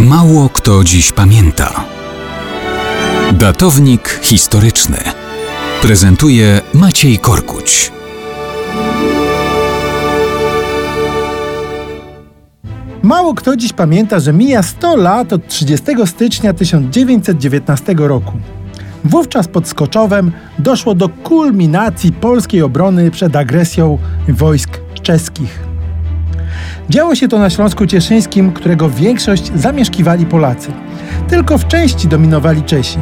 Mało kto dziś pamięta. Datownik historyczny prezentuje Maciej Korkuć. Mało kto dziś pamięta, że mija 100 lat od 30 stycznia 1919 roku. Wówczas pod Skoczowem doszło do kulminacji polskiej obrony przed agresją wojsk czeskich. Działo się to na Śląsku Cieszyńskim, którego większość zamieszkiwali Polacy. Tylko w części dominowali Czesi.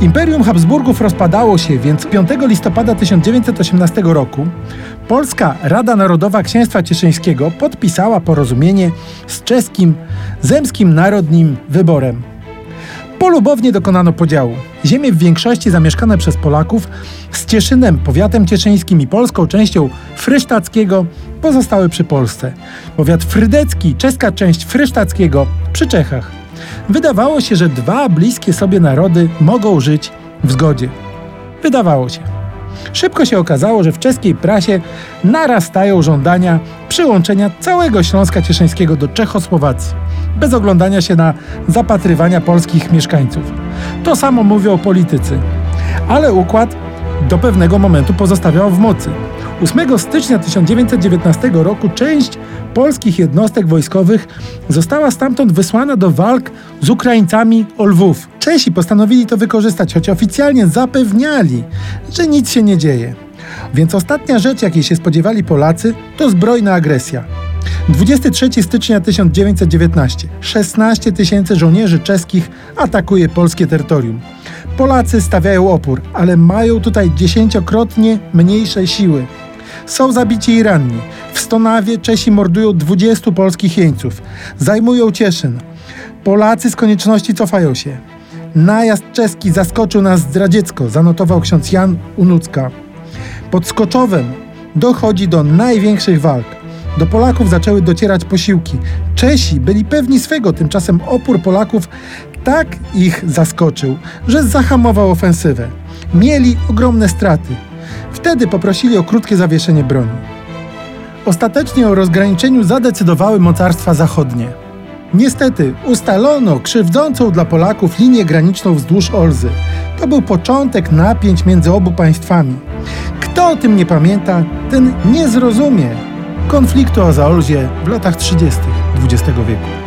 Imperium Habsburgów rozpadało się, więc 5 listopada 1918 roku Polska Rada Narodowa Księstwa Cieszyńskiego podpisała porozumienie z czeskim Zemskim Narodnim Wyborem. Polubownie dokonano podziału. Ziemie w większości zamieszkane przez Polaków z Cieszynem, powiatem cieszyńskim i polską częścią frysztackiego pozostały przy Polsce. Powiat frydecki, czeska część frysztackiego przy Czechach. Wydawało się, że dwa bliskie sobie narody mogą żyć w zgodzie. Wydawało się. Szybko się okazało, że w czeskiej prasie narastają żądania przyłączenia całego Śląska Cieszyńskiego do Czechosłowacji, bez oglądania się na zapatrywania polskich mieszkańców. To samo mówią politycy. Ale układ do pewnego momentu pozostawiał w mocy. 8 stycznia 1919 roku część polskich jednostek wojskowych została stamtąd wysłana do walk z Ukraińcami o Lwów. Czesi postanowili to wykorzystać, choć oficjalnie zapewniali, że nic się nie dzieje. Więc ostatnia rzecz, jakiej się spodziewali Polacy, to zbrojna agresja. 23 stycznia 1919. 16 tysięcy żołnierzy czeskich atakuje polskie terytorium. Polacy stawiają opór, ale mają tutaj dziesięciokrotnie mniejsze siły. Są zabici i ranni. W Stonawie Czesi mordują 20 polskich jeńców. Zajmują Cieszyn. Polacy z konieczności cofają się. Najazd czeski zaskoczył nas zdradziecko, zanotował ksiądz Jan Unucka. Pod Skoczowem dochodzi do największych walk. Do Polaków zaczęły docierać posiłki. Czesi byli pewni swego, tymczasem opór Polaków tak ich zaskoczył, że zahamował ofensywę. Mieli ogromne straty. Wtedy poprosili o krótkie zawieszenie broni. Ostatecznie o rozgraniczeniu zadecydowały mocarstwa zachodnie. Niestety ustalono krzywdzącą dla Polaków linię graniczną wzdłuż Olzy. To był początek napięć między obu państwami. Kto o tym nie pamięta, ten nie zrozumie konfliktu o Zaolzie w latach 30. XX wieku.